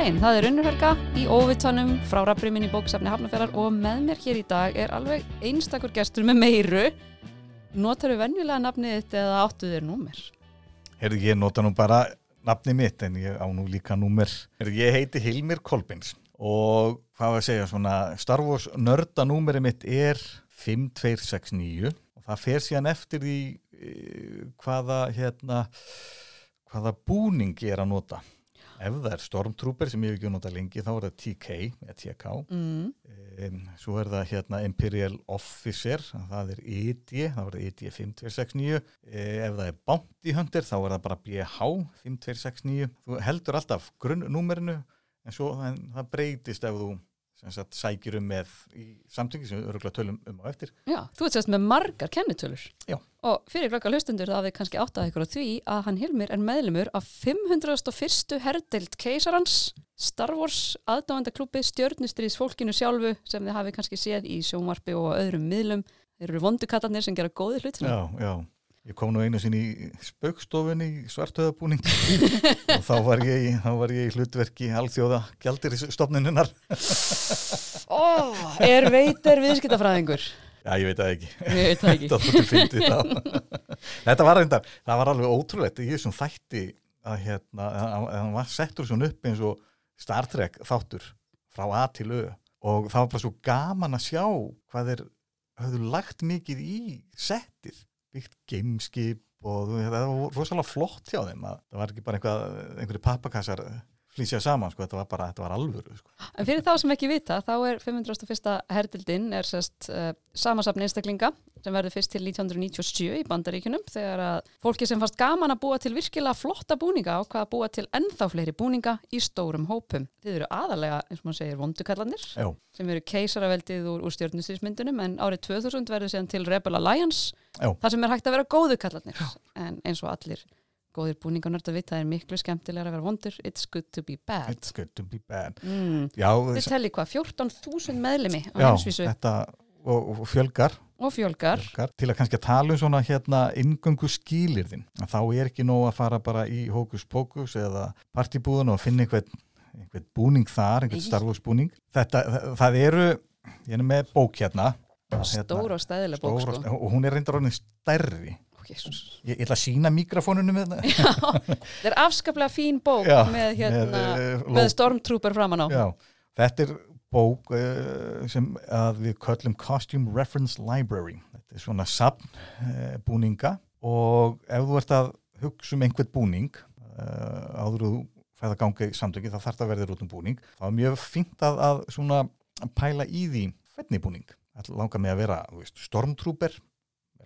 daginn, það er unnurhelga í óvitanum frá rafbrímin í bóksafni Hafnarferðar og með mér hér í dag er alveg einstakur gestur með meiru. Notar þú venjulega nafnið þitt eða áttu þér númer? Herðu, ég nota nú bara nafni mitt en ég á nú líka númer. Herðu, ég heiti Hilmir Kolbins og hvað var að segja, svona Star Wars nördanúmeri mitt er 5269 og það fer síðan eftir því eh, hvaða, hérna, hvaða búning ég er að nota. Ef það er Stormtrooper sem ég hef ekki nota lengi þá er það TK eða TK Mm. um, svo er það hérna Imperial Officer það er ED, þá er það ED 5269 uh, ef það er Bounty Hunter þá er það bara BH 5269 þú heldur alltaf grunnnúmerinu en svo en, það breytist ef þú sem sagt, sækir um með í samtengi sem við öruglega tölum um á eftir Já, þú ert sérst með margar kennitölur. Já. Og fyrir glöggar hlustundur það við kannski áttað ykkur á því að hann Hilmir er meðlumur af 501. herdeild keisarans Star Wars aðdáðandaklúpi stjörnustriðs fólkinu sjálfu sem þið hafi kannski séð í sjónvarpi og öðrum miðlum. Þeir eru vondukallarnir sem gera góði hlut. Já, já Ég kom nú einu sinni í spaukstofunni í svartöðabúning og þá var ég, þá var ég í hlutverki alþjóða gjaldir í stofnuninnar. Ó, er veitir viðskiptafræðingur? Já, ég veit það ekki. Ég veit það ekki. Þetta var reyndar, það var alveg ótrúlegt í þessum þætti að hérna, að að hann var settur svona upp eins og Star Trek þáttur frá A til Ö og það var bara svo gaman að sjá hvað þeir höfðu lagt mikið í settið, byggt gameskip og það var rosalega flott hjá þeim að það var ekki bara einhverju pappakassar flýsjað saman, sko, þetta var bara, þetta var alvöru, sko. En fyrir þá sem ekki vita, þá er 501. herdildin er sérst uh, samasafn einstaklinga sem verður fyrst til 1997 í bandaríkunum þegar að fólki sem fannst gaman að búa til virkilega flotta búninga ákvað að búa til ennþá fleiri búninga í stórum hópum. Þið eru aðalega, eins og maður segir, vondukallanir Já, sem eru keisaraveldið úr, úr stjórnustýrsmyndunum en árið 2000 verður síðan til Rebel Alliance Já. þar sem er hægt að vera góðu kallarnir en eins og allir góðir búningarnart að vita það er miklu skemmtilega að vera vondur it's good to be bad it's good to be bad. mm. Já, Þið telli hvað, 14.000 meðlimi á heimsvísu þetta, og, og fjölgar og fjölgar Fjölgar. til að kannski tala um svona hérna ingöngu skilirðin þá er ekki nóg að fara bara í hókus pókus eða partibúðun og finna einhvern, einhvern búning þar, einhvern Nei. Star Wars búning þetta, það, eru ég er með bók hérna Hérna, stóra og stæðilega bók sko. og hún er reyndar orðin stærri. Ég, ég ætla að sína mikrofónunum með þetta Já, það er afskaplega fín bók Já, með, hérna, með, með, eh, ló- Stormtrooper framan á Já, þetta er bók uh, sem við köllum Costume Reference Library. Þetta er svona sapn uh, búninga og ef þú ert að hugsa um einhvern búning uh, áður þú fæða ganga í samtöki þá þarf það að verða út um búning. Það er mjög fínt að, að svona pæla í því hvernig búning. Það langar mig að vera veist, stormtrooper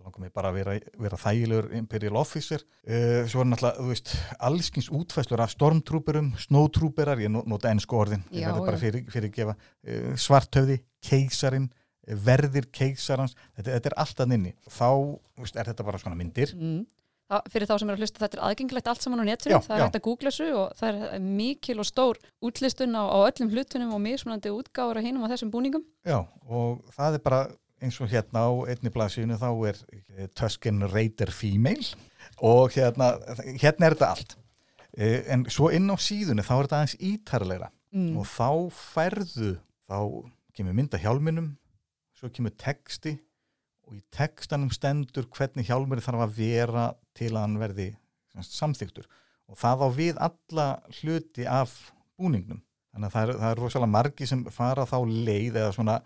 langar mig bara að vera, vera þægilegur Imperial Officer. Uh, svo er náttúrulega, þú veist, allskins útfæslur af stormtrooperum, snowtrooperar, ég no- nota ennsku orðin, ég Já, verður bara já. fyrir, fyrir gefa, uh, svarthöfði, keisarin, uh, verðir keisarans, þetta, þetta er alltaf inni. Þá, veist, er þetta bara svona myndir. mm. Það, fyrir þá sem er að hlusta þetta er aðgengilegt allt saman á netinu, Já, það er hægt að googla þessu og það er mikil og stór útlistun á, á öllum hlutunum og mismunandi útgáður á hinum á þessum búningum Já, og það er bara eins og hérna á einni blaðsíðinu þá er eh, Tusken Raider Female og hérna, hérna er þetta allt. Uh, en svo inn á síðunni þá er þetta aðeins ítarlegra. mm. og þá færðu þá kemur mynda hjálminum svo kemur texti og í textanum stendur hvernig hjálmur þarf að vera til að hann verði samþyktur og það á við alla hluti af búningnum þannig að það er, það er rosalega margi sem fara þá leið eða svona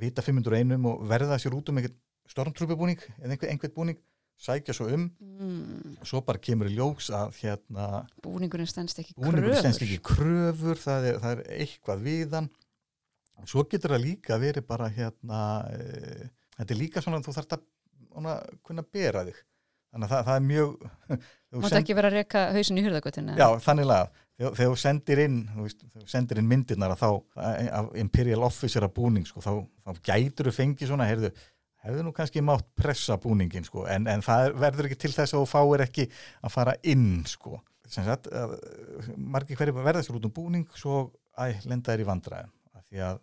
vita 501 og verða sér út um einhvern stormtrúpubúning eða einhver, einhvern búning sækja svo um. Mm. svo bara kemur í ljós að hérna búningurinn stendst ekki kröfur. ekki kröfur það er, það er eitthvað við hann. Svo getur það líka verið bara hérna e, þetta er líka svona að þú þarft að kunna bera þig þannig að það, það er mjög þú Mátt send- ekki vera að reka hausin í hurðagötinu já, þannig að þegar, þú sendir inn þú veist, þú sendir inn myndirnar að þá Imperial Officer að búning sko, þá, þá gætur þú fengið svona heyrðu, hefðu nú kannski mátt pressa búningin sko, en, en það er- verður ekki til þess að þú fáir ekki að fara inn sko. sem sagt, að, margir hverju verða sér út um búning svo æ, lenda þær í vandræðum því að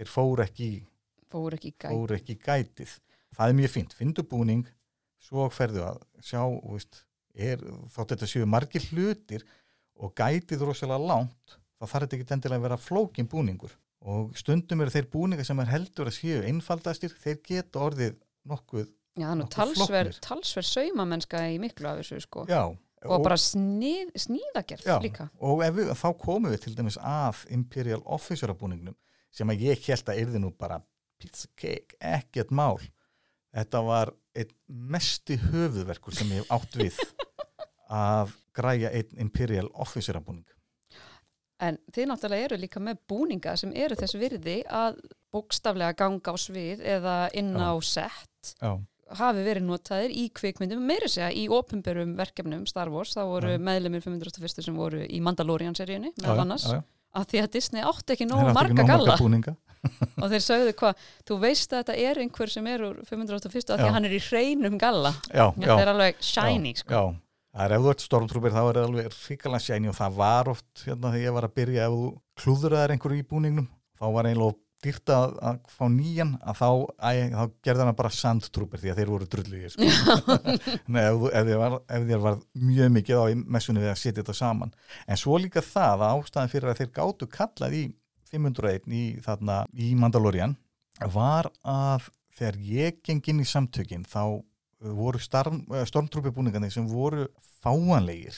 þeir fóru ekki, fór ekki í gæt fóru ekki gætið. Það er mjög fínt, findu búning svo ferðu að sjá veist, er, þótt þetta séu margir hlutir og gætið rosalega langt þá þarf þetta ekki endilega að vera flókin búningur og stundum eru þeir búningar sem er heldur að séu einfaldastir, þeir geta orðið nokkuð, Já, Nokkuð talsver, talsver saumamennska í miklu af þessu sko. já og, bara snið, sníðagerð Já, líka. og við, þá komum við til dæmis að Imperial Officer búningnum sem að ég held að yrði nú bara pizza cake, ekkert mál þetta var einn mesti höfuðverkur sem ég hef átt við að græja einn Imperial Officer búning. En þið náttúrulega eru líka með búninga sem eru þess virði að bókstaflega ganga á svið eða inn á sett hafi verið notaðir í kvikmyndum, meira segja í opinberum verkefnum Star Wars, þá voru Já. meðlumir 501 sem voru í Mandalorian-seríunni meðal annars, já, já. að því að Disney átti ekki nógu marga nógu galla. búninga og þeir sögðu hvað, þú veist að þetta er einhver sem er úr 501 að því að hann er í hreinum galla. Já, já, þetta er alveg shiny sko. já, það er ef þú ert stormtrooper þá er það alveg hrikalega shiny og það var oft hérna þegar ég var að byrja ef þú klúðraðir einhverju í búningnum þá var einlega dýrt að, að fá nýjan að þá, þá gerði hann bara sandtrooper því að þeir voru drulligir sko. Nei, ef, ef, þér var, ef þér var mjög mikið á messunni við að setja þetta saman. En svo líka það að ástæðan fyrir að þeir gátu kallað í 501 í, þarna, í Mandalorian var að þegar ég geng inn í samtökin þá uh, voru stormtrúpi búningarnir sem voru fáanlegir.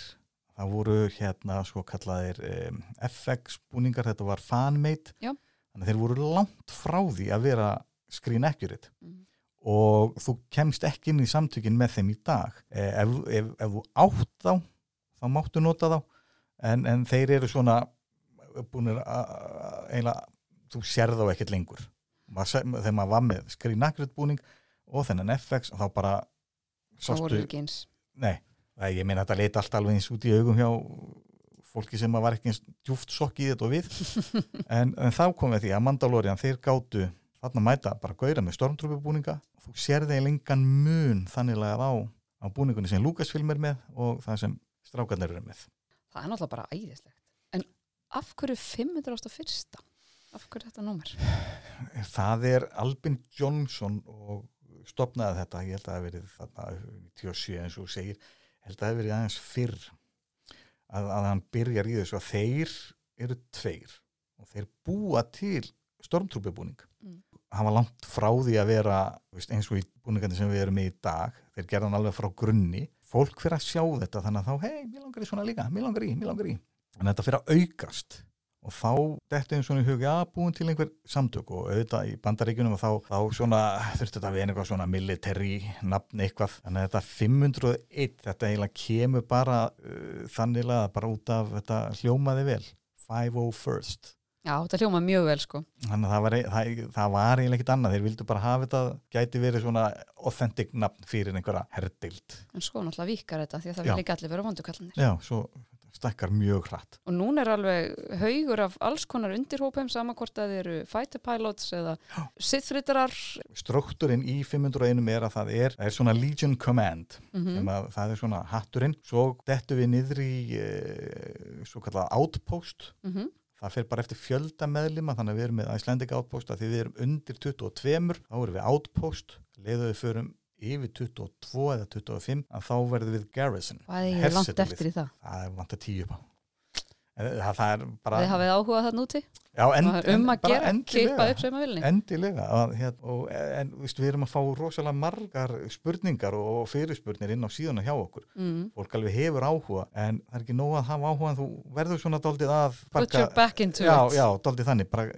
Það voru hérna svo kallaðir um, FX búningar, þetta var fanmade Já. þannig að þeir voru langt frá því að vera screen accurate. Mhm. og þú kemst ekki inn í samtökin með þeim í dag. Eh, ef, ef, ef þú átt þá þá máttu nota þá. En, en þeir eru svona búinir að eiginlega, þú sér þá ekkert lengur. Maður þegar maður var með screen accurate búning og þennan FX þá bara sástu, nei, ég meina þetta leita allt alveg eins út í augum hjá fólki sem var ekki eins djúft sokk í þetta og við. En, en þá kom við því að Mandalorian þeir gátu þarna mæta bara gauðra með stormtrúpubúninga þú sér þeir lengan mun þannig að á, á búningunni sem Lucasfilm er með og það sem strákarnir eru með. Það er náttúrulega bara æðislegt af hverju 501 af hverju þetta númer? Það er Albin Johnson og stopnaði þetta, ég held að það verið þarna 97 eins og segir. Ég held að það verið aðeins fyrr að, að hann byrjar í þessu að þeir eru tveir og þeir búa til stormtrúpubúning. Mm. hann var langt frá því að vera veist, eins og í búningandi sem við erum með í dag. Þeir gerða hann alveg frá grunni. Fólk fyrir að sjá þetta þannig að þá, hei, mér langar í svona líka mér langar í, mér langar í en þetta fyrir að aukast og þá dettu einn svona í hug, já, búin til einhver samtök og auðvitað í bandaríkjunum og þá, þá svona, þurfti þetta að vera einhvað svona military nafn eitthvað, að þetta 501, þetta eiginlega kemur bara uh, þannig að bara út af þetta hljómaði vel. 501st já, þetta hljóma mjög vel sko. Þannig að það var, það, það var eiginlega ekkit annað. Þeir vildu bara hafa þetta, gæti verið svona authentic nafn fyrir einhverja herdild. En svo náttúrulega vikar þetta því að það vil ekki allir vera vondukallanir já, svo stekkar mjög hratt. Og núna er alveg haugur af alls konar undirhópum saman hvort að þið eru fighter pilots eða siðfritarar struktúrin í 501 er að það er, er svona Legion Command mm sem að það er svona hatturinn. Svo dettu við niður í e, svo kallað outpost. -hmm. það fer bara eftir fjölda meðlima þannig að við erum með Icelandic outpost. Að því við erum undir 22 þá erum við outpost. Leiðu við förum yfir 22 eða 25 að þá verðum við garrison. Hvað er ég langt eftir í það? Það er vant að tíu upp á. Það, það er bara þið hafið áhugað þarna úti já, end, það um að gera, endilega. keipa upp endilega að, hér, og, en víst, við erum að fá rosalega margar spurningar og fyrirspurnir inn á síðuna hjá okkur mm. fólk alveg hefur áhuga en það er ekki nóg að hafa áhuga en þú verður svona daldið að into já, já, daldið þannig bara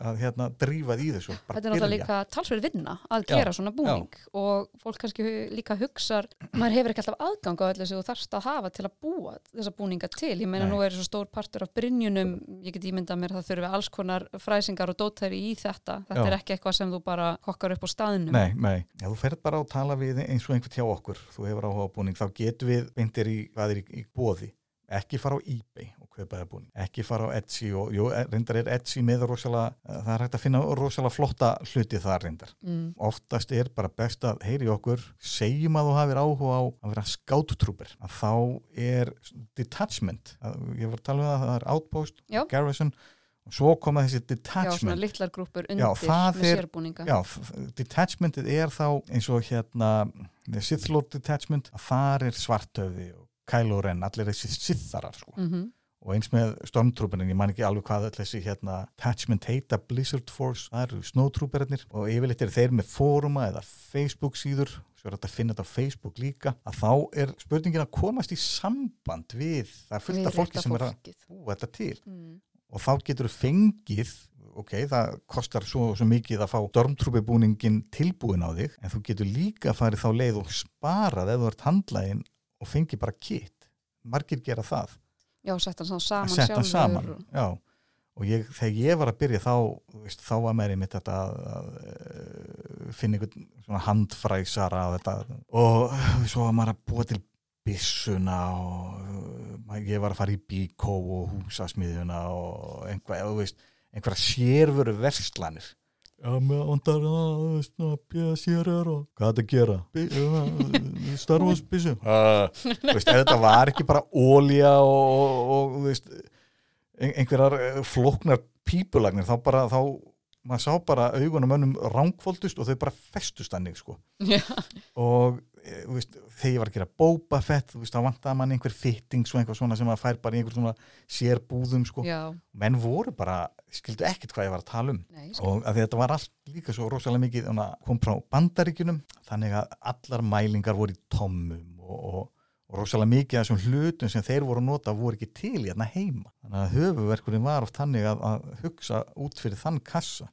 að hérna drífað í þessu Þetta er náttúrulega líka talsverð vinna að gera svona búning og fólk kannski líka hugsar, maður hefur ekki alltaf aðgang á öllu sem þú þarfst að hafa til að búa þessa búninga til. Ég meina Nei. nú er svo stór partur af brynjunum, ég get ímyndað mér að það þurfi alls konar fræsingar og dótæri í þetta. Þetta Já. er ekki eitthvað sem þú bara kokkar upp á staðnum. Nei, nei, já, þú ferð bara að tala við eins og einhvern hjá okkur, þú hefur áhuga búning þá getum við beintir í hvað er í, í bóði ekki fara á eBay og kaupa það búning, ekki fara á Etsy og jú, reyndar er Etsy með rosalega, það er hægt að finna rosalega flotta hluti þar reyndar Mm. oftast er bara best að heyri okkur segjum að þú hafir áhuga á að vera skátutrúper að þá er detachment að, ég var að tala um það, það er outpost, Já. garrison og svo koma þessi Já, svona detachment litlar grúpur Já, undir það með er- sérbúninga. já, detachmentið er þá eins og hérna Sith Lord detachment þar er svartöfi og Kylo Ren, allir þessi sitharar sko. Mm og eins með stormtrooperinn, ég man ekki alveg hvað öll þessi hérna Attachment Heita Blizzard Force, það eru snowtrooperinnir og yfirleitt er þeir með fóruma eða Facebook síður, svo er þetta að finna þetta á Facebook líka, að þá er spurningin að komast í samband við það fullta fólki sem er að búa þetta til mm. Og þá getur þú fengið ok, það kostar svo, svo mikið að fá stormtrúpebúningin tilbúin á þig en þú getur líka farið þá leið og sparað eða þú ert handlægin og fengið bara kitt margir gera það. Já, setja hann saman sjálfur saman, Já, og ég, þegar ég var að byrja þá, veist, þá var mér einmitt þetta að, að, að finna einhvern handfræsara þetta, og svo var maður að búa til bissuna og ég var að fara í bíkó og húsasmiðuna og einhvað, einhverja sérfuru verslanir Já, mér ondar að bíða sérar og hvað þetta gera? Star Wars bísu. Þú veist, ef þetta var ekki bara ólja og, og þú veist, einhverjar eh, floknar pípulagnir, þá bara, þá, maður sá bara augunum önnum ránkvóldust og þau bara festust þannig, sko. Já. Og Eh, veist, þegar ég var að gera Boba Fett þá vantaði mann einhver fitting svo einhver svona sem að fær bara í einhver svona sérbúðum sko. menn voru bara skildu ekkert hvað ég var að tala um. Nei, og að þetta var allt líka svo rosalega mikið kom frá bandaríkunum þannig að allar mælingar voru í tommum og, og, og rosalega mikið af þessum hlutum sem þeir voru að nota voru ekki til hérna heima. Þannig að höfuverkurinn var oft þannig að, að hugsa út fyrir þann kassa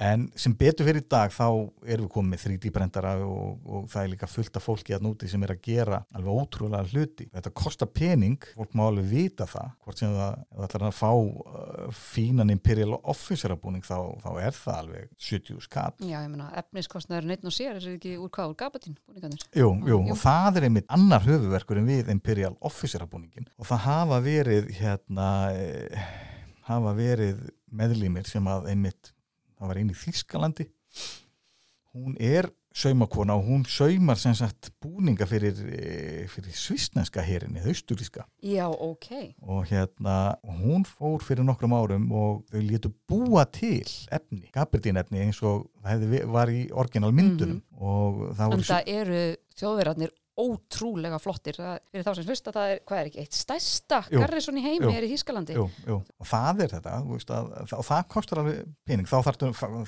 En sem betur fyrir í dag þá erum við komið með 3D brendara og, og það er líka fullt af fólki að núti sem er að gera alveg ótrúlega hluti. Þetta kostar pening, fólk má alveg vita það, hvort sem það, það ætlar að fá uh, fínan Imperial Officer búning þá, þá er það alveg 70 skatt. Já, ég menna, efniskostnaður neitt og sér er ekki úr hvað úr gabatinn búningarnir? Jú, jú, jú, og það er einmitt annar höfuverkur en við Imperial Officer búningin og það hafa verið hérna, eh, hafa verið meðlýmir sem að einmitt það var einn í Þískalandi hún er saumakona og hún saumar sem sagt búninga fyrir, eh, fyrir svisnenska herinni, þausturíska Já, ok. Og hérna, hún fór fyrir nokkrum árum og þau letu búa til efni, gabardín efni eins og það var í orginal myndunum mm -hmm. En það eru þjóðverðarnir ótrúlega flottir. Það, fyrir þá sem að það er, hvað er ekki, eitt stærsta garrison í heimi jú, er í Þískalandi jú, jú. og það er þetta veist, að, og það kostar alveg pening. Þá,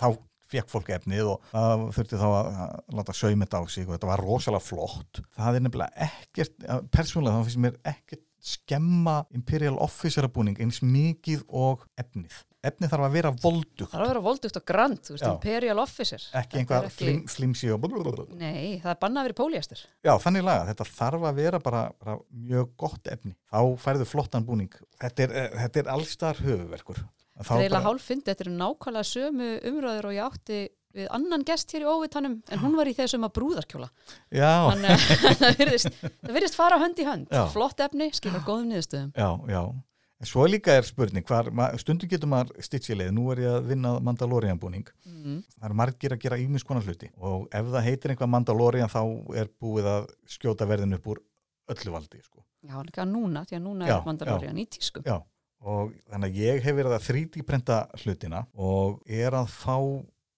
þá fekk fólk efnið og það þurfti þá að láta saumit á sig og þetta var rosalega flott. Það er nefnilega ekkert persónulega þá finnst mér ekkert skemma Imperial Officer búning eins mikið og efnið efni þarf að vera voldugt. Þarf að vera voldugt og grand, þú veist, Imperial Officer. Ekki einhver ekki... flim, flimsi og nei, það er bannað að vera póliastur já, þannig laga, þetta þarf að vera bara, bara mjög gott efni, þá færðu flottan búning. Þetta er, eh, þetta er allstar höfuverkur það er eiginlega hálf fyndið, þetta er nákvæmlega sömu umröður og ég átti við annan gest hér í óvitanum en hún var í þessum að brúðarkjóla. Þannig að það virðist fara hönd í hönd, já. flott efni skilur góðum niðurstöðum. Já, já Svo líka er spurning, hvar, stundum getur maður stittsileið, nú er ég að vinna Mandalorian búning, mm. það er margir að gera ímis konar hluti. Og ef það heitir einhvað Mandalorian þá er búið að skjóta verðin upp úr öllu valdi sko. Já, líka núna, því að núna já, er Mandalorian já, í tísku. Já, og þannig að ég hef verið að 3D prenta hlutina og er að fá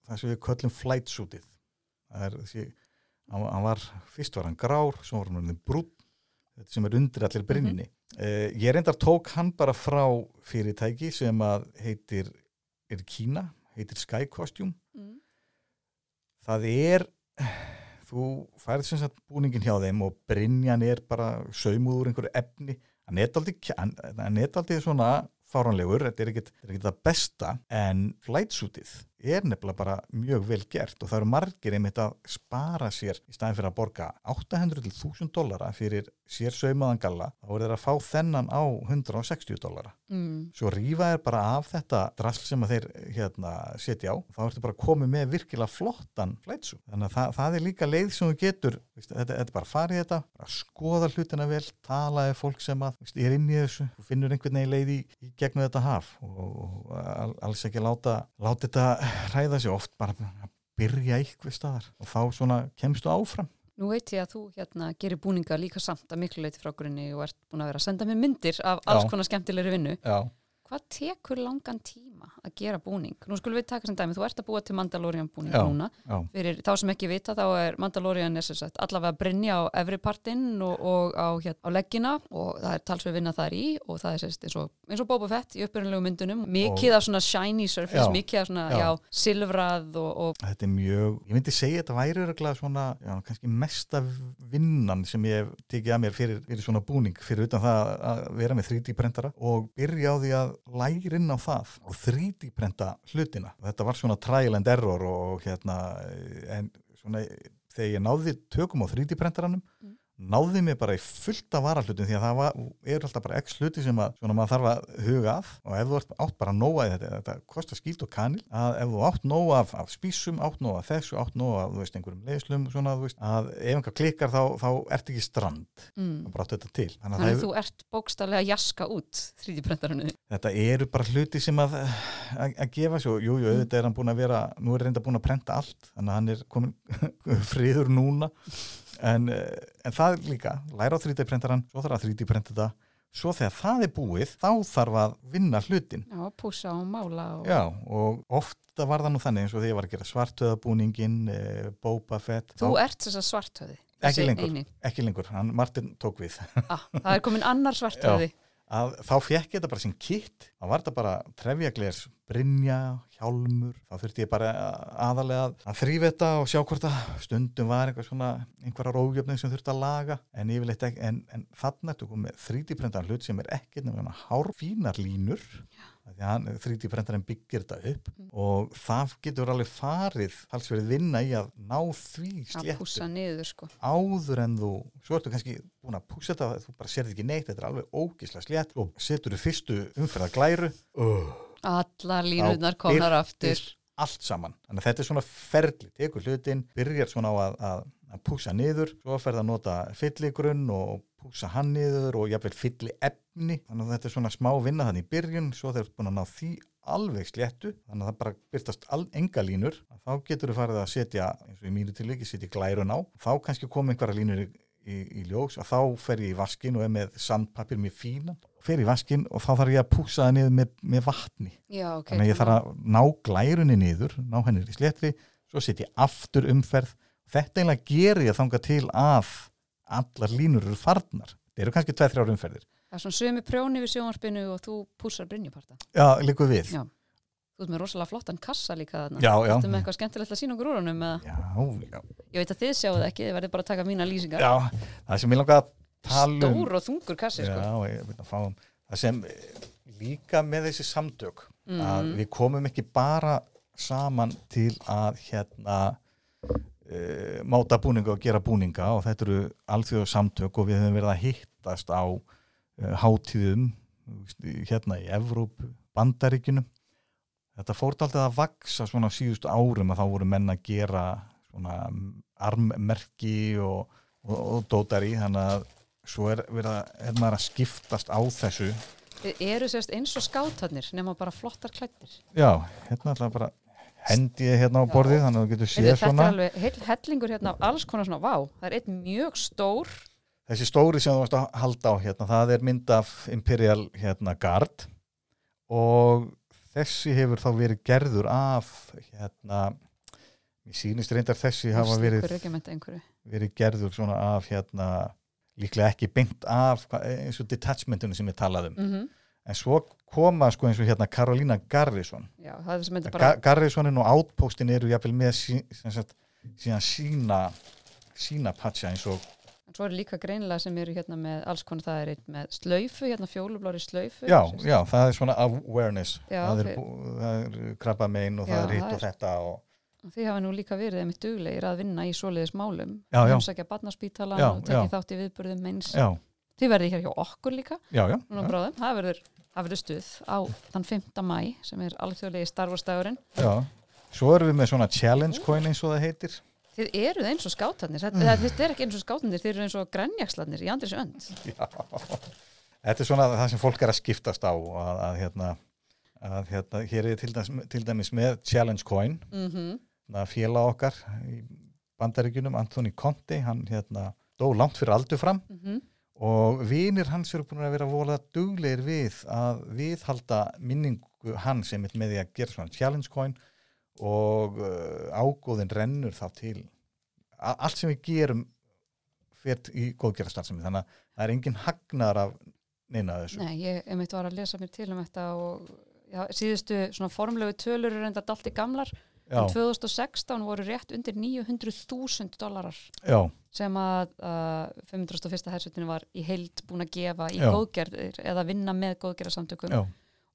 það sem við köllum flight suitið. Það er þessi, hann var fyrst var hann grár, svo var hann brútt þetta sem er undir allir brinninni mm -hmm. Uh, ég reyndar tók hann bara frá fyrirtæki sem að heitir er Kína, heitir Sky Costume mm. það er þú færð sem sagt búningin hjá þeim og brinjan er bara saumuður einhverju efni hann er aldrei svona fáranlegur, þetta er ekkert það besta en flightsútið er nefnilega bara mjög vel gert og það eru margir einmitt að spara sér í staðin fyrir að borga 800.000 dollara fyrir sér saumaðan galla, þá er það að fá þennan á 160 dollara mm. svo rýfa er bara af þetta drasl sem að þeir hérna, setja á þá ertu bara komið með virkilega flottan flætsu, þannig að það, það er líka leið sem þú getur, veist, þetta, þetta er bara farið þetta, bara skoða hlutina vel talaði fólk sem að, veist, er inn í þessu finnur einhvern veginn leið í, í gegnum þetta haf og, og alls ekki láta láta þetta ræða sér oft bara að byrja eitthvað staðar og þá svona kemstu áfram Nú veit ég að þú hérna gerir búninga líka samt að miklu leiti frá grunni og ert búin að vera að senda mig myndir af alls Já. konar skemmtilegri vinnu. Já. Hvað tekur langan tíma tíma að gera búning. Nú skulum við taka sem dæmi, þú ert að búa til Mandalorian búning Já. núna. Já, Fyrir þá sem ekki vita þá er Mandalorian er sagt, allavega að brynja á efri partinn og, og á, hér, á leggina og það er talsveg vinna þar í og það er sagt, eins og, eins og Boba Fett í uppbyrjulegu myndunum. Mikið af svona shiny surface, Já. mikið af svona, silfrað og, og þetta er mjög, ég myndi segja þetta væri örgulega svona, kannski mesta vinnan sem ég hef tekið að mér fyrir, fyrir svona búning, fyrir utan það að vera með 3D prentara og byrja á því að læra inn á það og 3D prenta hlutina. Þetta var svona trial and error og hérna, en svona þegar ég náði tökum á 3D prentaranum Mm. Náði mig bara í fullt af varahlutum því að það var, er alltaf bara x hluti sem að svona maður þarf að huga að og ef þú ert átt bara nóga í þetta, þetta kostar skýlt og kanil að ef þú átt nóga af, af spísum, átt nóga af þessu, átt nóga af veist, einhverjum leiðslum svona, veist, að ef einhver klikkar þá, þá ert ekki strand mm. og bara átt þetta til. Þannig að Þannig að þú ert bókstarlega að jaska út 3D-prentarinu. þetta eru bara hluti sem að, að, að gefa svo, jú, jú, auðvitað er hann búin að vera, nú er reynda búin að prenta allt, þannig að hann er komin friður núna, en, eh, en það líka, læra á 3D-prentaran, svo þarf að 3D-prenta þetta, svo þegar það er búið, þá þarf að vinna hlutin. Já, púsa og mála og... Já, og ofta var það nú þannig eins og þegar ég var að gera svartöðabúningin, e, Boba Fett, Þú þá, ert þess að svartöði. Ekki lengur. ekki lengur, hann Martin tók við. Ah, það er komin annar svartöði að þá fekk ég þetta bara sem kitt. Þá var þetta bara trefjagleir brinja, hjálmur, þá þurfti ég bara aðalega að þrýfa þetta og sjá hvort að stundum var einhver svona einhverja rógjöfning sem þurfti að laga. En ég vil eitthvað, en, en þannig að þú komið þrítipröndan hlut sem er ekkert nefnilega hárfínar línur. Já. 3D prentarinn byggir þetta upp mm. og það getur alveg farið alls verið vinna í að ná því sléttu sko. áður en þú svo ertu kannski búin að púsa þetta þú bara serði ekki neitt, þetta er alveg ógísla slétt og setur þú fyrstu umferða glæru oh. allar línunar komnar aftur allt saman, þannig að þetta er svona ferli tekur hlutin, byrjar svona á að, að að púsa niður, svo fer það að nota fylligrunn og púsa hann niður og jafnvel fylli efni, þannig að þetta er svona smá vinna þannig í byrjun, svo þeir eru búin að ná því alveg sléttu, þannig að það bara byrtast enga línur, þá getur þú farið að setja, eins og í mínu tilviki, setja glærun á, þá kannski koma einhverja línur í, í, í ljós og þá fer ég í vaskin og er með sandpapir mjög fínan, fer í vaskin og þá þarf ég að púsa það niður með, með vatni. Já, ok. þannig að ég þarf að ná glærunni niður ná henni í sléttri, svo setja ég aftur umferð, þetta eiginlega gerir ég þanga til að allar línur eru farnar, það eru kannski 2-3 umferðir, Það er svona sömu prjóni við sjónvarpinu og þú púsar brynjuparta. já, líku við Já. Þú ert með rosalega flottan kassa líka þarna. já, já, Þú með eitthvað skemmtilegt að sína okkur úr honum já, já, Ég veit að þið sjáu það ekki, þið verðið bara að taka mína lýsingar. já það sem ég langa að tala um Stór og þungur kassi, sko. já, ég vil að fá um það sem eh, líka með þessi samtök Mm. að við komum ekki bara saman til að hérna uh, máta búninga og gera búninga og þetta eru alþjóðu samtök og við höfum verið að hittast á uh, hátíðum hérna í Evrópu, Bandaríkinu þetta fórt alltaf að vaksa svona á síðustu árum að þá voru menn að gera svona armmerki og, og, og dótar í þannig að svo er, verið að, er maður að skiptast á þessu Þið eru sérst eins og skátarnir nema bara flottar klættir. Já, hérna ætla bara hendi hérna á Já. borðið þannig að þú getur séð Þetta svona. er alveg heil hellingur hérna af alls konar svona, vá, það er einn mjög stór, þessi stóri sem þú varst að halda á hérna, það er mynd af Imperial hérna Guard. Og þessi hefur þá verið gerður af hérna mér sýnist reyndar þessi hafa verið, verið gerður svona af hérna líklega ekki beint af eins og detachmentinu sem ég talaði um. Mm en svo koma sko eins og hérna Carolina Garrison Já, það er bara, Ga Garrisonin og Outpostin eru jafnvel með sí, sagt, síðan sína sína patcha eins og en svo er líka greinilega sem eru hérna með alls konar, það er einn með slaufu, hérna fjólublári slaufu. já, já, það er svona awareness Já, það, er, bú- það er krabba megin og það Já, er hitt það og þetta og, Þið hafa nú líka verið einmitt duglegir að vinna í svoleiðis málum. Heimsækja barnaspítalan og tekið já. þátt í viðburðum eins. já, Þið verðið hér hjá okkur líka, já, já. Það verður, það verður stuð á þann 5. mæ sem er alþjóðlegi starfastagurinn. já svo erum við með svona challenge coin eins og það heitir Þið eruð eins og skátarnir. Þetta, Mm. er ekki eins og skátarnir, þið eru eins og grænjakslarnir í andris önd. þetta er svona það sem fólk er að skiptast á að, að hérna að hérna, hér er til dæmis, til dæmis með challenge coin Mm félag okkar í bandaríkjunum, Anthony Conte hann hérna dó langt fyrir aldur fram -hmm. Og vinir hans eru búin að vera volað duglegir við að viðhalda minningu hann sem er með því að gera svona challenge coin og uh, ágóðin rennur þá til allt sem við gerum fyrir í góðgerastarfsemi þannig að það er engin hagnar af neina þessu Nei, ég einmitt var að lesa mér til um þetta og já, síðustu svona formlegu tölur eru enda allt í gamlar. Já, En 2016 voru rétt undir 900.000 dólarar já, sem að uh, 501. hersutinu var í heild búin að gefa í Já. góðgerðir eða vinna með góðgerðarsamtökum já,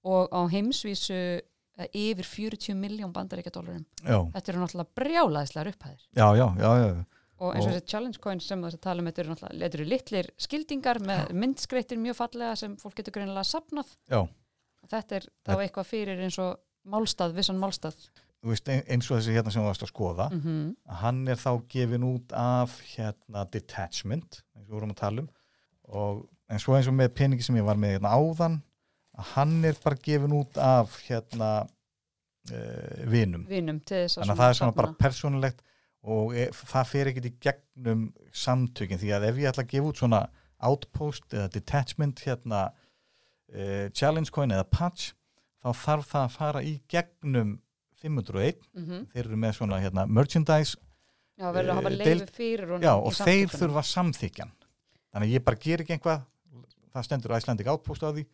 og á heimsvísu uh, yfir 40 miljón bandaríkja dólarum. já, Þetta eru náttúrulega brjálaðislega upphæðir. já, já, já, já. Og eins og þessi challenge coins sem þessi tala um, þetta eru náttúrulega þetta eru litlir skildingar með myndskreittir mjög fallega sem fólk getur greinilega sapnað. þetta er þá eitthvað fyrir eins og málstað, vissan málstað. Veist, ein- eins og þessi hérna sem þú varst að skoða Mm að hann er þá gefin út af hérna detachment eins og við vorum að tala um. Og en svo eins og með peningi sem ég var með hérna áðan að hann er bara gefin út af hérna uh, vinum. Vinum þannig að það er svona bara persónulegt og e, það fer ekkert í gegnum samtökin því að ef ég ætla að gefa út svona outpost eða detachment hérna uh, challenge coin eða patch þá þarf það að fara í gegnum 501 Mhm. þeir eru með svona hérna merchandise Já, verður að hafa leifi deild- já og þeir þurfa samþykjan þannig að ég bara ger ekki einhvað það stendur Icelandic Outpost á því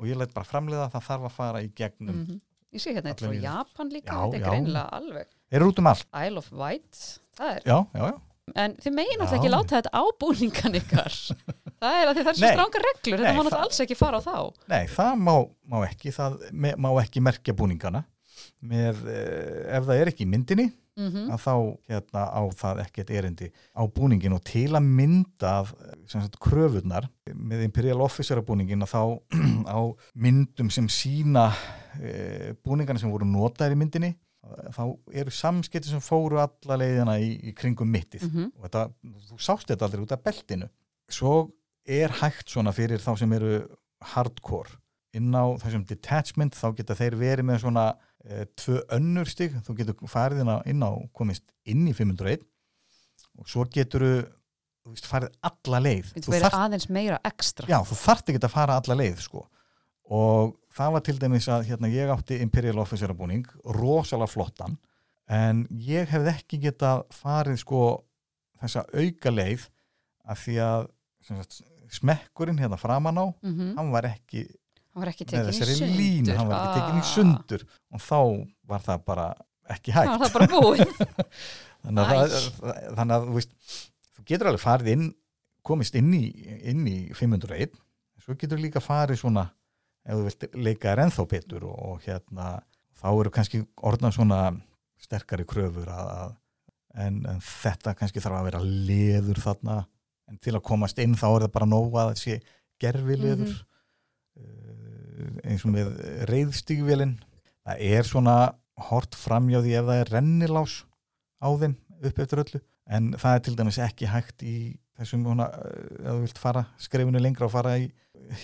og ég læt bara framleiða það þarf að fara í gegnum Mhm. Ég sé hérna eitt frá Allir vinir. Japan líka, Já, þetta er já. greinilega alveg. þeir eru út um allt Isle of Wight, það er, já, já, já, en þið megin náttúrulega ekki láta þetta á búningan ykkar. það er að það er svo Nei. strángar reglur, þetta má náttúrulega alls ekki fara á þá. nei það má, má ekki það me, má ekki merkja búningana með, eh, ef það er ekki í myndinni Mm að þá hérna á það ekkert erindi á búningin og til að mynda af, sem sagt, kröfurnar með Imperial Officer búningin að þá á myndum sem sína e, búningana sem voru notaðir í myndinni þá eru samskipti sem fóru alla leiðina í, í kringum mittið. -hmm. og þetta, þú sást þetta aldrei út af beltinu. Svo er hægt svona fyrir þá sem eru hardcore inn á þessum detachment þá geta þeir verið með svona tvö önnur stig, þú getur farið inn á, inn á komist inn í 501 og svo getur þú farið alla leið Þú þarft- aðeins meira ekstra. já, þú þarft ekki að fara alla leið sko. og það var til dæmis að hérna, ég átti Imperial Officer búning rosalega flottan en ég hefði ekki getað farið sko þessa auka leið af því að sagt, smekkurinn hérna framan á Mm hann var ekki Hann var ekki með tekin í þessari sundur. línu hann var ekki tekin í Ah. sundur. Og þá var það bara ekki hægt. það er bara búið. þannig að, það, þannig að þú, veist, þú getur alveg farið inn komist inn í, inn í 501 svo getur líka farið svona ef þú vilt leika er ennþá betur og, og hérna þá eru kannski orðna svona sterkari kröfur að, að, en, en þetta kannski þarf að vera leður þarna. En til að komast inn þá er það bara nóg að það sé gerfi leður eins og með reyðstígvélin það er svona hort framjá því ef það er rennilás á þeim upp eftir öllu en það er til dæmis ekki hægt í þessum hana, ef þú vilt fara skrefinu lengra og fara í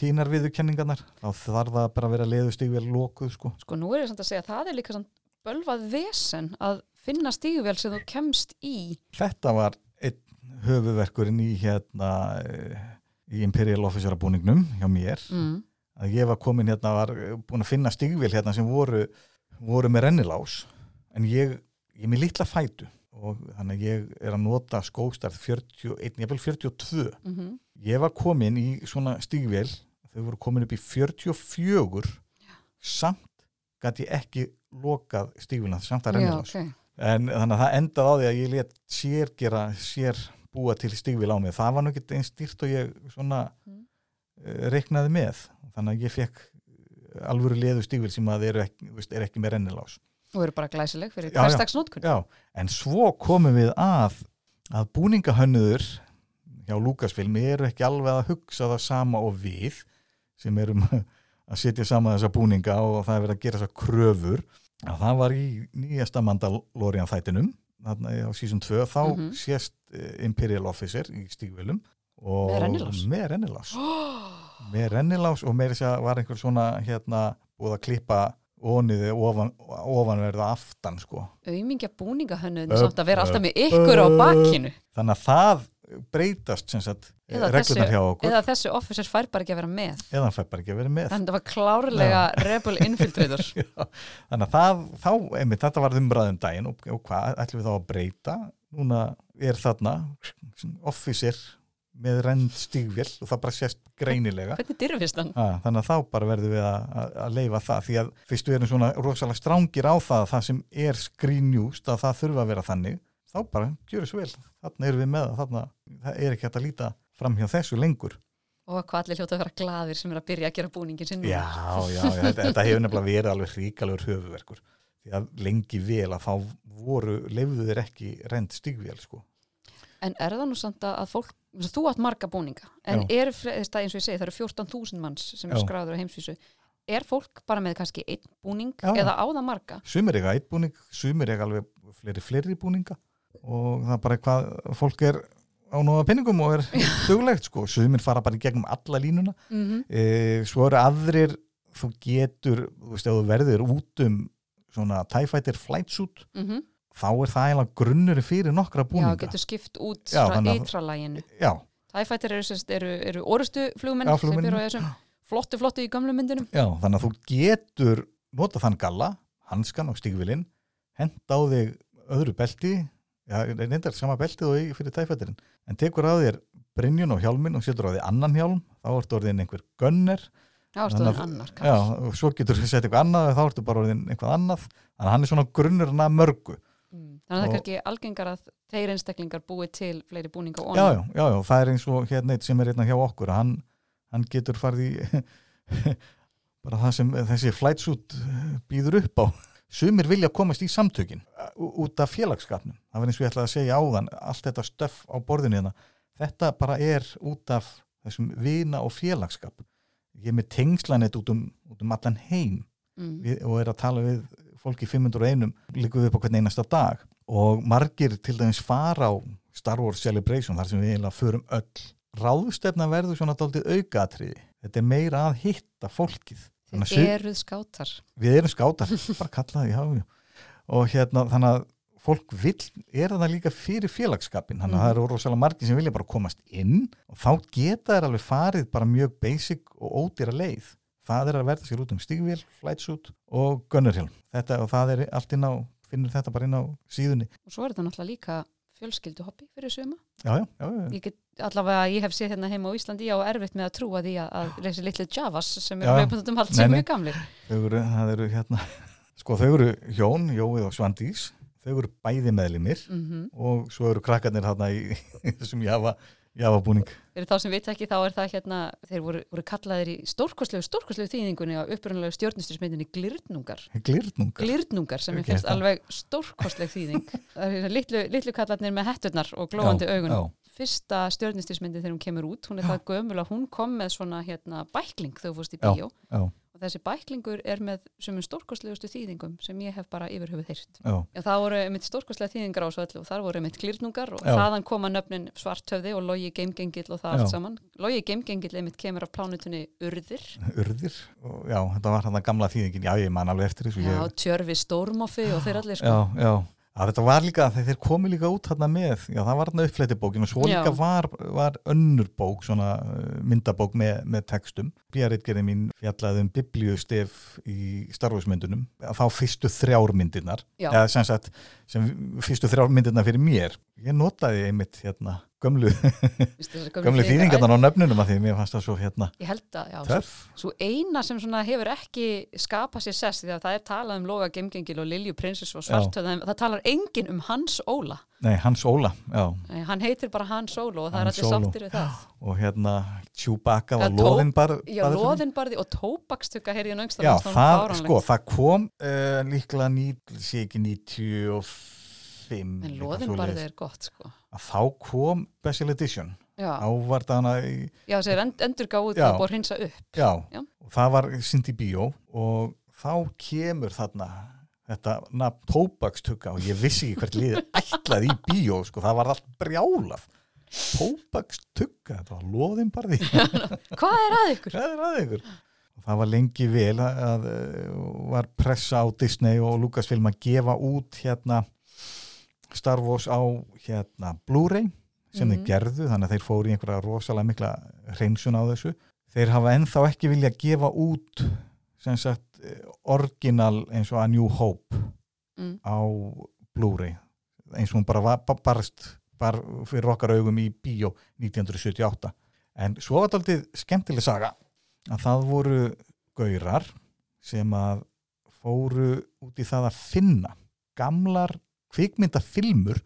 hínar viðurkenningarnar þá þarf það bara að vera leðustígvél lokuð sko. Sko nú er ég samt að segja að það er líka samt bölvað vesen að finna stígvél sem þú kemst í. þetta var einn höfuverkurinn í hérna eh, í Imperial Officer búningnum hjá mér Mm. Að ég var komin hérna var búin að finna stígvél hérna sem voru, voru með rennilás en ég, ég er með litla fætu og þannig að ég er að nota skóstarð 41, ég vil 42 Mm -hmm. ég var komin í svona stígvél þau voru komin upp í 44 samt gæti ég ekki lokað stígvélina samt að rennilás ok. en þannig að það endaði á því að ég let sér gera, sér búa til stígvél á mig það var ekki eins dýrt og ég svona Mm. mm. reiknaði með þannig að ég fekk alvöru leðu stígvél sem að eru ekki, veist, er ekki með rennilás Og eru bara glæsileg fyrir Já, já. hverstagsnótkun. Já, en svo komum við að að búningahönnuður hjá Lucasfilm eru ekki alveg að hugsa það sama og við sem erum að setja saman þessa búninga og það er verið að gera þessa kröfur að það var í nýjasta Mandalorian þættinum á season 2 þá Mhm. sést eh, Imperial Officer í stígvélum og Með rennilás? með rennilás með og meira þess að var einhver svona hérna búið að klippa oniði ofan, ofanverða aftan sko. Aumingja búningahönnuðin Upp, samt að vera alltaf með ykkur á upp. bakinu. þannig að það breytast sem sagt Eða reglunar hjá okkur. eða þessi officer fær bara ekki að vera með. Eða hann fær bara ekki að vera með. Þannig að það var klárlega rebel infiltrator. Þannig að það, þá, einmitt, þetta var umræðum daginn og, og hvað ætlum við þá að breyta? Núna er þarna officer með rend stígvél og það bara sést greinilega? Ha, þannig að þá bara verðum við að, að, að leifa það því að fyrst við erum svona rosalega strángir á það að það sem er skrínjúst að það þurfa að vera þannig þá bara gjöru svo vel, þarna erum við með þarna, það er ekki hægt að líta fram hjá þessu lengur. Og hvað allir hljóta að vera gladir sem er að byrja að gera búningin sinn Já, já, já þetta, þetta hefur nefnilega verið alveg hríkalur höfuverkur því að lengi vel að þá voru leifðu þeir ekki rend stígvél sko. En er það nú samt að fólk þú átt marga búninga en Já. er, fre- þess að eins og ég segi, það eru 14.000 manns sem er Já. skráður á heimsvísu er fólk bara með kannski einn búning Já, eða á það marga? Sumir eiga eitt búning, sumir eiga alveg fleiri fleiri búninga og það er bara hvað fólk er á nóga pinningum og er duglegt sko. sumir fara bara í gegnum alla línuna Mm -hmm. e, svo eru aðrir þú getur, þú veist, ef þú verður út um svona TIE Fighter flight suit þá er það eiginlega grunnur fyrir nokkra Já, búninga. getur skipt út Já, frá þannig að- ytralæginu Já, Tæfættir eru, eru, eru orustu flugmenn Já, sem flugmenn. byrja á þessum. Flottu, flottu í gamlu myndunum Já, þannig að þú getur nota þann galla, hanskan og stígvilinn henda á þig öðru belti já, reyndar sama beltið og fyrir tæfættirinn, en tekur á þér Brynjun og hjálmin og setur á þig annan hjálm þá ertu orðin einhver gunner Já, að- stóðin annar já, og svo getur þú sett eitthvað annað og þá ertu bara orðin eitthvað annað. Þannig að hann er svona grunnurinn að mörgu. Þannig að það er kannski algengar að þeir einstaklingar búi til fleiri búninga og já, já, já, já, það er eins og hérna eitt sem er einna hjá okkur, hann, hann getur farið í bara það sem þessi flight suit býður upp á. Sumir vilja komast í samtökin ú- út af félagsskapnum. Það var eins og ég ætlaði að segja áðan allt þetta stöff á borðinu hérna þetta bara er út af þessum vina og félagsskap. Ég er með tengslanett út um, út um allan heim. Mm. við, og er að tala við fólki 501 líka við upp á hvern einasta dag og margir til dæmis fara á Star Wars Celebration þar sem við eiginlega förum öll. Ráðstefna verður svona daldið aukatriði þetta er meira að hitta fólkið. Þið eruð skátar. Við erum skátar, bara kallaði já, já. og hérna þannig að fólk vill, er það líka fyrir félagsskapin þannig að það eru rosalega margir sem vilja bara komast inn. Og þá geta þær alveg farið bara mjög basic og ódýra leið. Það er að verða sér út um stígvél, flight suit og gunnerhjálm þetta og það er allt inn á, finnur þetta bara inn á síðunni. Og svo er þetta náttúrulega líka fjölskyldu hobby fyrir suma. Já, já, já, já. ég get allavega, ég hef séð hérna heima á Íslandi á erfitt með að trúa því að, að þessi litlu javas sem eru hlaupandum allt sem mjög gamlir. Þau eru, það eru hérna sko þau eru Jón, Jói og Svandís. Þau eru bæði meðlimir mm og svo eru krakkarnir hérna í, þessum jafa, jafa búning fyrir þá sem vita ekki þá er það hérna þeir voru, voru kallaðir í stórkostlegu stórkostlegu þýðingunni á upprunalegu stjórnustusmyndinni glirnungar glirnungar glirnungar sem ég finnst alveg stórkostleg þýðing. Það er hérna litlu, litlu kallarnir með hetturnar og glóandi Já, augunum já. fyrsta stjórnustusmyndin þegar hún kemur út hún er það gömul að hún kom með svona hérna bækling þegar þú fórst í Já, bíó. já, og þessi bæklingur er með sumum stórkostlegustu þýðingum sem ég hef bara yfir höfuð heyrt já, það voru einmitt stórkostlega þýðingar á svo öllu og þar voru einmitt glirnungar og Já. þaðan koma nöfnin svartöfði og logi geimgengill og það Já. allt saman. Logi geimgengill einmitt kemur af plánutunni Urðir. urðir já, þetta var hann að gamla þýðingin já, ég man alveg eftir þessu Já, ég, tjörfi stórmoffi og þeir allir sko. já, já. Að þetta var líka, þegar þeir komu líka út hann með, já það var hann uppfleiti bókin og svo líka var, var önnur bók, svona uh, myndabók með, með textum. Bíaritgerði mín fjallaði um biblíustef í starfhúsmyndunum, þá fyrstu þrjár myndirnar, Já. eða sem sagt, sem fyrstu þrjár myndirnar fyrir mér. Ég notaði einmitt hérna gömlu, gömlu þýðingarnar á nöfnunum að því mér fannst það svo hérna Ég held að, já, svo, svo eina sem svona hefur ekki skapað sér sess því að það er talað um Loga geimgengil og Lilju prinsess og svartöfði, en það talar enginn um Hans Óla. Nei, Hans Óla, já. Nei, Hann heitir bara Hans Óla og það er Hans allir Solo. sáttir við það. og hérna Chewbacca var Ja, tó- loðin bara Já, loðinbarði og tóbakstugga heyrði ég nöngst Já, það, sko, það kom uh, líklega sé ekki 95 En eitthvað loðinbarði svoleiðis. er gott sko. að þá kom Special Edition Já, ávart hana í, já þessi end, endur gáð og búið að hreinsa upp. já, Já. það var sýnd í bíó og þá kemur þarna þetta nafn tóbakstugga og ég vissi ekki hvert liðið ætlaði í bíó sko, það var allt brjálað tóbakstugga, þetta var loðinbarði Hvað er að ykkur? Hvað er að ykkur? Það var lengi vel að, að var pressa á Disney og Lucasfilm að gefa út hérna Star Wars á hérna Blu-ray sem þeir Mhm. gerðu þannig að þeir fóru í einhverja rosalega mikla hreinsun á þessu þeir hafa ennþá ekki vilja gefa út sem sagt eh, orginal eins og A New Hope mm. á Blu-ray eins og hún bara var, ba- barst bara fyrir okkar augum í bíó 1978 en svo var þetta aldrei skemmtileg saga að það voru gaurar sem að fóru út í það að finna gamlar kvikmyndafilmur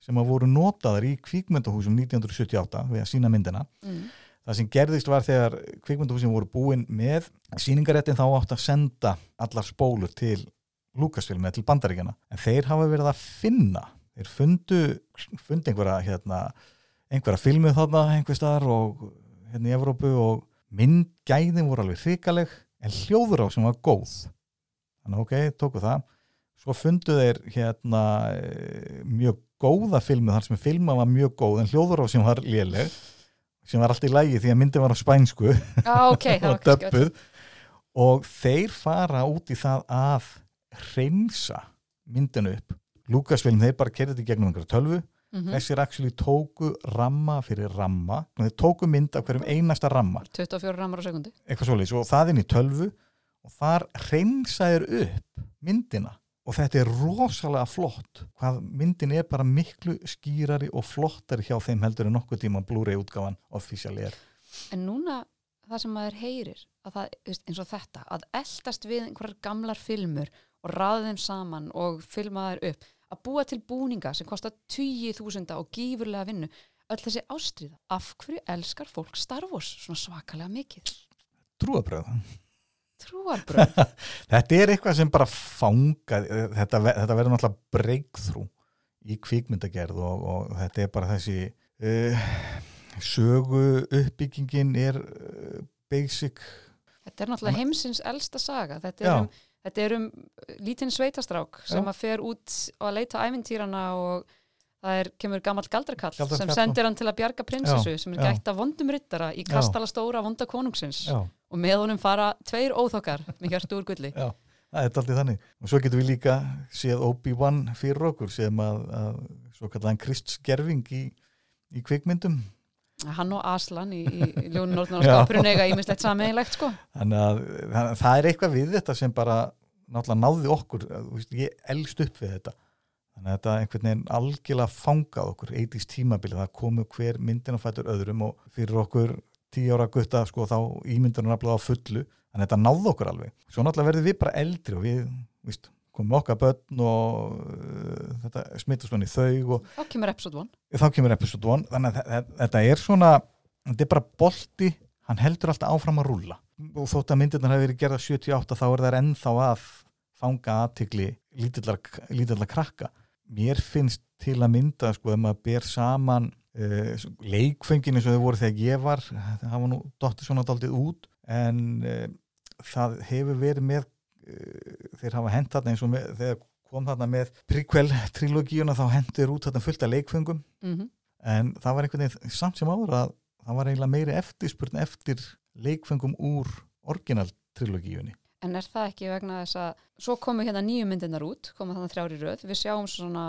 sem að voru notaðar í kvikmyndahúsum 1978 við að sína myndina. Mm. það sem gerðist var þegar kvikmyndahúsin voru búin með síningaréttin þá átt að senda allar spólur til Lucasfilm eða til bandaríkjana en þeir hafa verið að finna. Þeir fundu, fundu einhverja hérna, einhverja filmu þarna einhver staðar og hérna í Evrópu og myndgæðin voru alveg hrikaleg en hljóður á sem var góð. Þannig ok, tóku það svo fundu þeir hérna eh, mjög góða filmu þar sem filma var mjög góð en hljóður á sem var léleg sem var allt í lægi því að myndin var á spænsku. Já, ok, það og döppuð og þeir fara út í það að hreinsa myndinu upp. Lucasfilm, þeir bara kerði þetta í gegnum einhverja tölvu. Mm þessir actually tóku ramma fyrir ramma. Þeir tóku mynd af hverjum einasta ramma. 24 ramar á sekundi og það inn í tölvu. Og þar hreinsaðir upp myndina og þetta er rosalega flott. Hvað myndin er bara miklu skýrari og flottari hjá þeim heldur en nokkuð tíma Blu-ray útgáfan official er. En núna það sem maður heyrir að það, eins og þetta, að eldast við einhverjar gamlar filmur og raða þeim saman og filma þær upp að búa til búninga sem kostar 20.000 og gífurlega vinnu öll þessi ástríða, af hverju elskar fólk Star Wars svona svakalega mikið? Trúabröð trúarbröð, þetta er eitthvað sem bara fanga þetta, ver- þetta verður náttúrulega breakthrough í kvikmyndagerð og, og þetta er bara þessi uh, sögu uppbyggingin er uh, basic þetta er náttúrulega heimsins elsta saga, þetta Já. er um Þetta er um lítinn sveitastrák sem Já. að fer út og að leita ævintýrana og það er, kemur gamall galdrakall sem Galdrakall, sendir hann til að bjarga prinsessu sem er gætt af vondum ryttara í kastala stóra vonda konungsins. Já, og með honum fara tveir óþokkar með hjartu úr gulli. já, það er alltaf þannig. Og svo getum við líka séð Obi-Wan fyrir okkur sem að, að svo kallan kristsgerfing í, í kvikmyndum. Hann og Aslan í, í ljónu Nortnar og skapurinn eiga ímislegt sameiginlegt sko. þannig að það, er eitthvað við þetta sem bara náttúrulega náði okkur. Ég elst upp við þetta þannig að þetta einhvern veginn algjörlega fangað okkur 80s tímabili, það komu hver myndin að fætur öðrum og fyrir okkur tíu ára gutta sko þá ímyndunum aflaði á fullu, þannig að þetta náði okkur alveg. Svo náttúrulega verðum við bara eldri og við víst, komum okkar börn og uh, þetta smittast manni þau og Þá kemur episode 1. þá kemur episode 1 þannig að þe- þe- þetta er svona þetta er bara bolti, hann heldur alltaf áfram að rúlla. Og þótt að myndirnar hafi verið gerða 78 þá er það ennþá að fanga aðtikli lítillar krakka mér finnst til að mynda sko ef maður ber saman uh, leikfengin eins og þau voru þegar ég var það hafa nú dottir svona daldið út en uh, það hefur verið með uh, þeir hafa hent þarna eins og með, þegar kom þarna með prequel trilogíuna þá hendur út þarna fullt af leikfengum Mm en það var einhvern veginn samt sem áður að það var eiginlega meiri eftirspurn eftir leikfengum úr orginal trilogíunni En er það ekki vegna þess að svo komu hérna nýju myndirnar út, komu þannig þrjári röð, við sjáum svona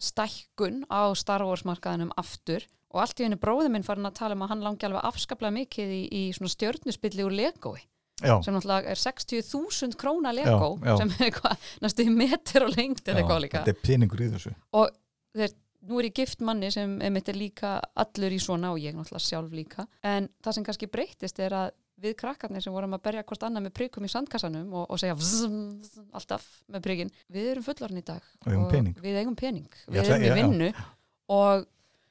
stækkun á Star Wars markaðinum aftur og allt í henni bróði minn farin að tala um að hann langi alveg afskaplega mikið í, í svona stjörnuspilli úr Legoi já, sem náttúrulega er 60.000 króna Lego Já, já. sem er eitthvað næstu í meter og lengt eða eitthvað líka. þetta er peningur í þessu. Og þeir, nú er ég gift manni sem einmitt er líka allur í svona og ég náttúrulega sjálf líka. En það sem kannski breytist er að við krakkarnir sem vorum að berja hvort annað með prikum í sandkassanum og, og segja vzz, vzz, alltaf með prikin, við erum fullorinn í dag Og pening. við eigum pening, við ætla- erum í já, já. vinnu og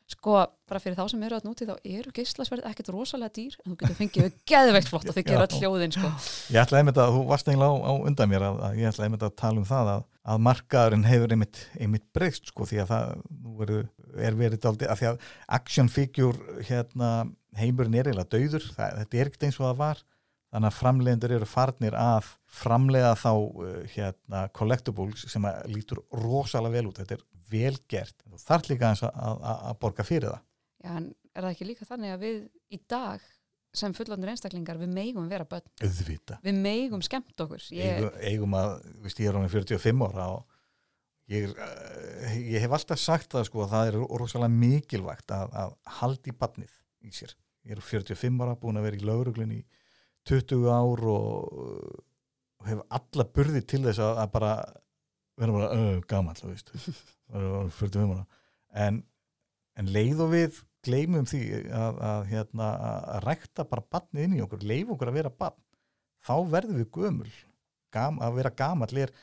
sko, bara fyrir þá sem eru að núti þá eru geislasverð ekkert rosalega dýr en þú getur fengið við geðveikt flott og þau gera Já. hljóðin sko. ég ætlaði einmitt að, þú varst eiginlega á, á undan mér að, að ég ætlaði einmitt að tala um það að, að markaðurinn hefur einmitt, einmitt breyst sko því að það nú veru, er verið daldi, að því að action figure hérna heimurinn er eiginlega dauður, það, þetta er ekkert eins og það var. Þannig að framleiðendur eru farnir að framleiða þá uh, hérna collectibles sem lítur rosalega vel út, þetta er vel gert. Þú þarf líka eins að, að, að borga fyrir það. Já, en er það ekki líka þannig að við í dag sem fullorðnir einstaklingar við megum vera börn, auðvita, við megum skemmt okkur. Ég, eigum, eigum að, ég er honum 45 ára og ég uh, ég hef alltaf sagt það sko að það er rosalega mikilvægt að, að haldi badnið í sér. Ég er 45 ára búin að vera í lauruglun í 20 ár og, og hef alla burði til þess að, að bara vera bara uh, gaman þú veist, vera 45 ára. En, en leið og við gleymum því að, að, hérna, að rækta bara badnið inn í okkur leif okkur að vera badn þá verðum við gömul. Gam, að vera gamal er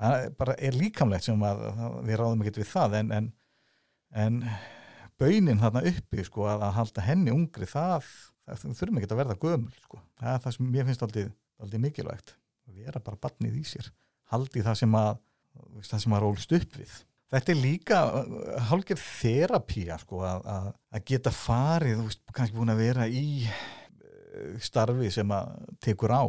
það bara er líkamlegt sem að, við ráðum ekkert við það en, en, en baunin þarna uppi sko að, að halda henni ungri það, það þurfum ekki að verða gömul sko. það er það sem ég finnst aldrei, mikilvægt. Að vera bara barnið í sér. Haldi það sem að það sem að rólist upp við. Þetta er líka hálfgerð þerapía sko að, að, geta farið þú veist kannski búin að vera í eh, starfi sem að tekur á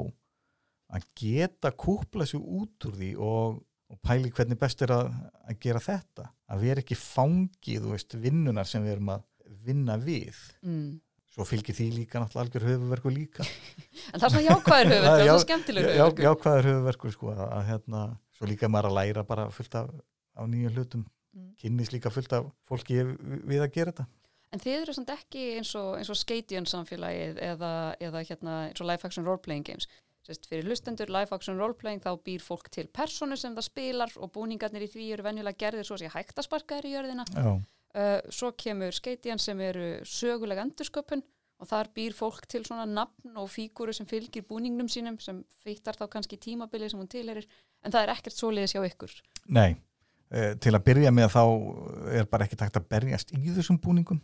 að geta kúpla sér út úr því og, og pæli hvernig best er að, að gera þetta. Að vera ekki fangið veist, vinnunar sem við erum að vinna við. Mm. svo fylgir því líka náttúrulega algjör höfuverku líka. En það er svona jákvæður höfuverku það er svona skemmtilegur höfuverku já, jákvæður höfuverku sko að, að hérna, svo líka maður að læra bara fullt af, af nýju hlutum. Mm. kynnis líka fullt af fólki við að gera þetta. En þið eru svona ekki eins og, og skeitjön samfélagið eða, eða hérna, eins og live action role playing games Sest, fyrir hlustendur live action roleplaying þá býr fólk til personu sem það spilar og búningarnir í því eru venjulega gerðir svo sé hægt að sparka þér í jörðina. Uh, svo kemur skeitian sem eru sögulega endursköpun og þar býr fólk til svona nafn og fígúru sem fylgir búningnum sínum sem fyrtar þá kannski tímabilið sem hún tilherir en það er ekkert soliðis hjá ykkur. Nei, uh, til að byrja með þá er bara ekki takt að berjast í þessum búningum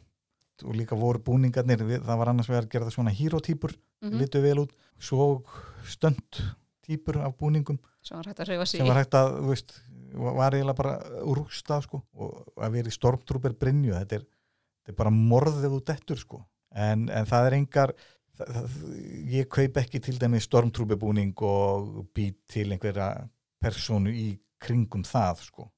og líka voru búningarnir, það var annars vegar að gera það svona hýrótýpur, mm -hmm. litu vel út svo stönd týpur af búningum. Sem var hægt að reyfa sig sem var hægt að, þú veist, var eiginlega bara rústa sko og að vera í stormtrúper Brynju, þetta er, þetta er bara morðið út ettur sko. En, en það er engar það, það, ég kaup ekki til dæmi stormtrúper búning og být til einhverja personu í kringum það sko.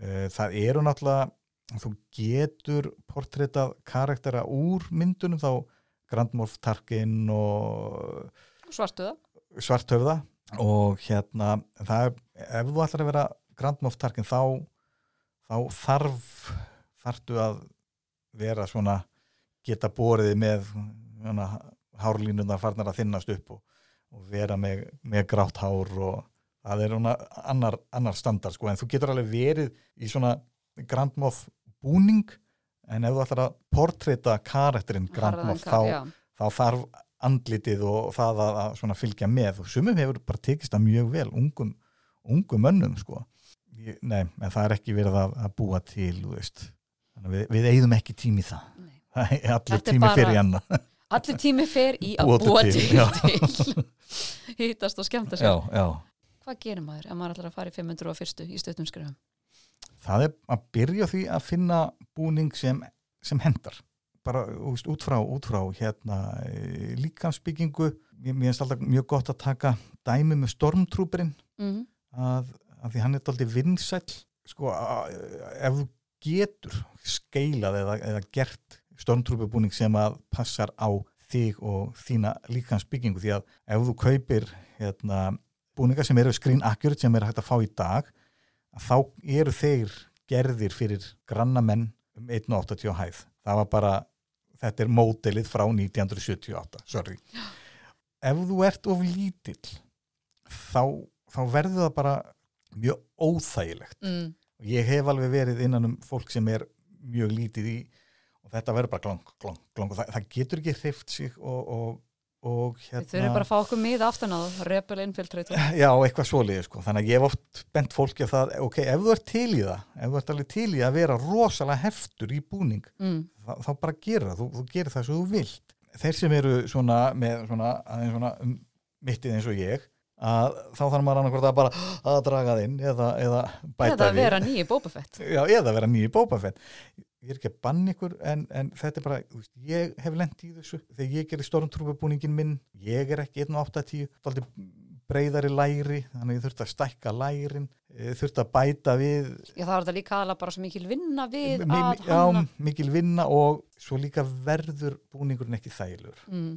Eh, það eru náttúrulega þú getur portréttað karaktera úr myndunum þá Grandmorf Tarkin og Svartöða Svartöða og hérna það er, ef þú ætlar að vera Grandmorf Tarkin þá þá þarf þartu að vera svona geta bóriði með svona, hárlínundar farnar að þinnast upp og, og vera með, með grátt hár og það er annar, annar standard sko. En þú getur alveg verið í svona Grand Moff búning en ef þú ætlar að portrétta karakterinn Grand Moff þá, þá þarf andlitið og það að, að fylgja með. Og sumum hefur bara tekist það mjög vel ungum, ungum önnum sko. Ég, nei, en það er ekki verið að, að búa til við, við eigðum ekki tími það. Allir tími bara, fyrir enna allir tími fyrir í að búa til, til, til. hýtast og skemta sér. Hvað gerir maður ef maður ætlar að fara í 501. í stöðnum skrifum það er að byrja því að finna búning sem, sem hendar bara úst, út frá, út frá hérna, e, líkansbyggingu mér finnst alltaf mjög gott að taka dæmi með stormtrúperinn mm. að, að því hann er alltaf vinsæl sko að, ef þú getur skeilað eða, eða gert stormtrúperbúning sem að passar á þig og þína líkansbyggingu því að ef þú kaupir hérna, búningar sem eru screen accurate sem er hægt að fá í dag þá eru þeir gerðir fyrir grannamenn um 1.80 hæð. Það var bara, þetta er mótelið frá 1978, sorry. Ef þú ert of lítill, þá, þá verður það bara mjög óþægilegt. Mm. Ég hef alveg verið innan um fólk sem er mjög lítið í og þetta verður bara glong, glong, glong og það, það getur ekki hreift sig og og hérna Þau eru bara að fá okkur miða aftan á Rebel Infiltrator. Já, eitthvað svolítið sko, þannig að ég hef oft bent fólki að það, ok, ef þú ert til í það ef þú ert alveg til í að vera rosalega heftur í búning, mm. þá, þá bara gera það, þú, þú gerir það svo þú vilt. Þeir sem eru svona með svona, svona um, mittið eins og ég að þá þarf maður annarkvært að bara að draga þinn eða, eða bæta eða vera nýji bópafett Já, eða vera nýji bópafett ég er ekki að banna ykkur en, en þetta er bara, veist, ég hef lendt í þessu. Þegar ég gerir stormtrúpabúningin minn ég er ekki 1.80 þá breyðari læri þannig ég þurft að stækka lærin þurft að bæta við Já það var þetta líka aðla bara svo mikil vinna við mi, að já, mikil vinna og svo líka verður búningurinn ekki þælur mm.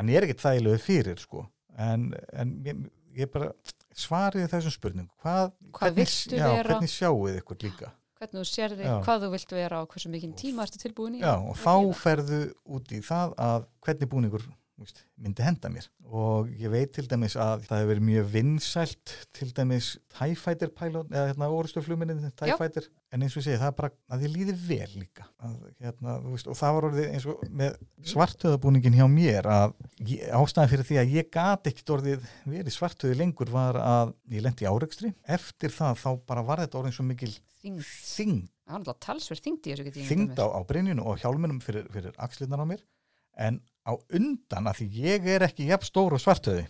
hann er ekki þælur fyrir sko. En, en ég, ég bara svariði þessum spurningum hvað, hvað hvernig, já, hvernig sjáu þið ykkur líka hvernig þú sérði, Já. hvað þú vilt vera og hversu mikinn tíma ertu tilbúin í Já, og þá ferðu út í það að hvernig þú veist, myndi henda mér. Og ég veit til dæmis að það hefur verið mjög vinsælt til dæmis TIE Fighter pilot eða hérna orustuflugminni TIE. Fighter. En eins og ég segi það er bara að ég líði vel líka. Að, hérna, veist, og það var orðið eins og með svartöðabúningin hjá mér að ég, ástæðan fyrir því að ég gat ekkit orðið verið svartöði lengur var að ég lendi í árekstri. Eftir það þá bara var þetta orðin svo mikil þing mér. á, á brynjunu og hjálmunum fyrir, fyrir axlirnar á mér. En á undan að því ég er ekki jafn stór og svartöði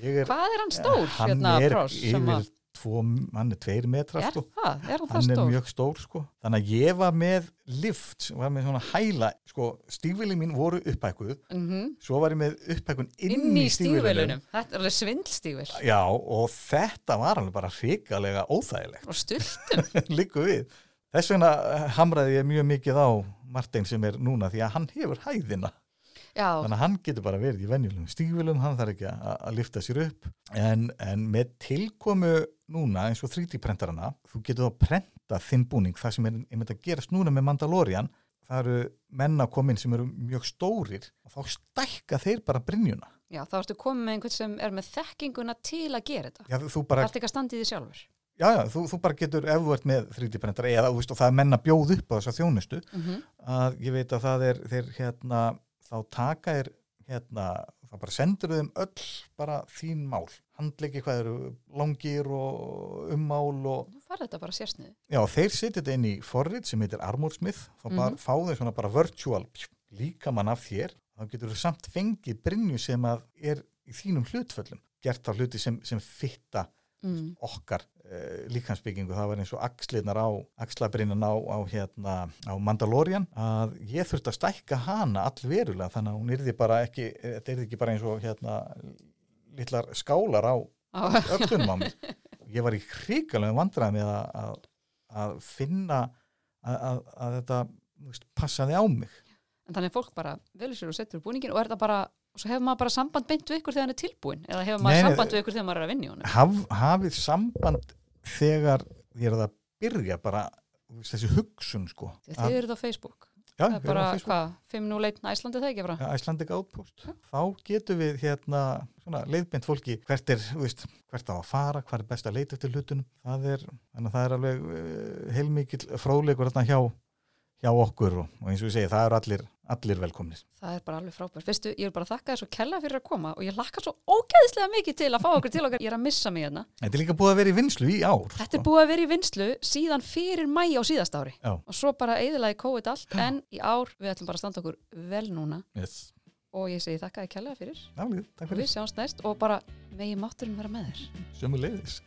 er, hvað er hann stór hann hérna er sem yfir tvo, hann er tveir metrar er sko. það, er hann hann er stór? mjög stór sko. þannig að ég var með lift var með svona hæla sko, stígvili mín voru upphækkuð mm svo var ég með upphækkun inn, inn í stígvelunum þetta er alveg svindlstígvel já og þetta var alveg bara hrikalega óþægilegt. Og stultum líku við. Þess vegna hamraði ég mjög mikið á Martin sem er núna því að hann hefur hæðina já, þannig að hann getur bara verið í venjulegum stígvélum hann þarf ekki að, lifta sér upp. En, en með tilkomu núna eins og 3D-prentarana þú getur þá prenta þinn búning það sem er einmitt að gerast núna með Mandalorian. Það eru menna komin sem eru mjög stórir og þá stækka þeir bara brynjuna. Já, þá ertu komið með einhvern sem er með þekkinguna til að gera þetta. Já, þú það bara, ert ekki að standa í því sjálfur. Já, já, þú, þú bara getur ef þú ert með 3D-prentar eða þú veist, og það er menna bjóð upp á þessa þjónustu mm að ég veit að það er þeir hérna, þá taka er hérna, þá bara sendur þeim öll bara þín mál. Handleiki hvað eru langir og ummál og þú farið þetta bara sérsnið já, þeir setja þetta inn í forrit sem heitir Armorsmith þá bara Mhm. fá þeir svona bara virtual líkamann af þér. Þá getur þú samt fengið brynju sem að er í þínum hlutföllum. Gert á hluti sem, sem fitta mm. okkar uh, líkansbyggingu það var eins og axlirnar á axlabrinnan á, á, hérna, á Mandalorian að ég þurfti að stækka hana allverulega þannig að hún yrði bara ekki þetta yrði ekki bara eins og hérna litlar skálar á á, öllunum á mér ég var í hrigalegum vandræði með að, að, að finna að, að, að þetta veist, passaði á mig en þannig að fólk bara velur sér og setur búningin og er það bara og svo hefur maður bara samband beint við ykkur þegar hann er tilbúin eða hefur maður Nei, samband við ykkur þegar maður er að vinna í honum? Haf, hafið samband þegar er að byrja bara þessi hugsun sko. Að- þið eruð á Facebook. Já, það er bara, hvað, 501 Æslandi það ekki bara? Ja, Icelandic Outpost. Þá getum við hérna svona, leiðbind fólki hvert er, veist, hvert á að fara hvað er best að leita eftir hlutunum. Það er, það er alveg uh, heilmikil fróðleikur þarna hjá, hjá okkur og, og eins og ég segi, það eru allir, allir velkomnir. Það er bara alveg frábært, veistu, ég vil bara þakka þér svo kella fyrir að koma og ég lakka svo ógeðislega mikið til að fá okkur til okkar, ég er að missa mig hérna. Þetta er líka búið að vera í vinslu í ár þetta er sko. búið að vera í vinslu síðan fyrir mæ á síðast ári. Já. og svo bara eðilaði COVID allt en í ár við ætlum bara að standa okkur vel núna. Yes. og ég segi þakka þér kella fyrir. Jálið, takk og fyrir, við sjáumst næst og bara megi mátturinn vera með þér. Sömu leiðis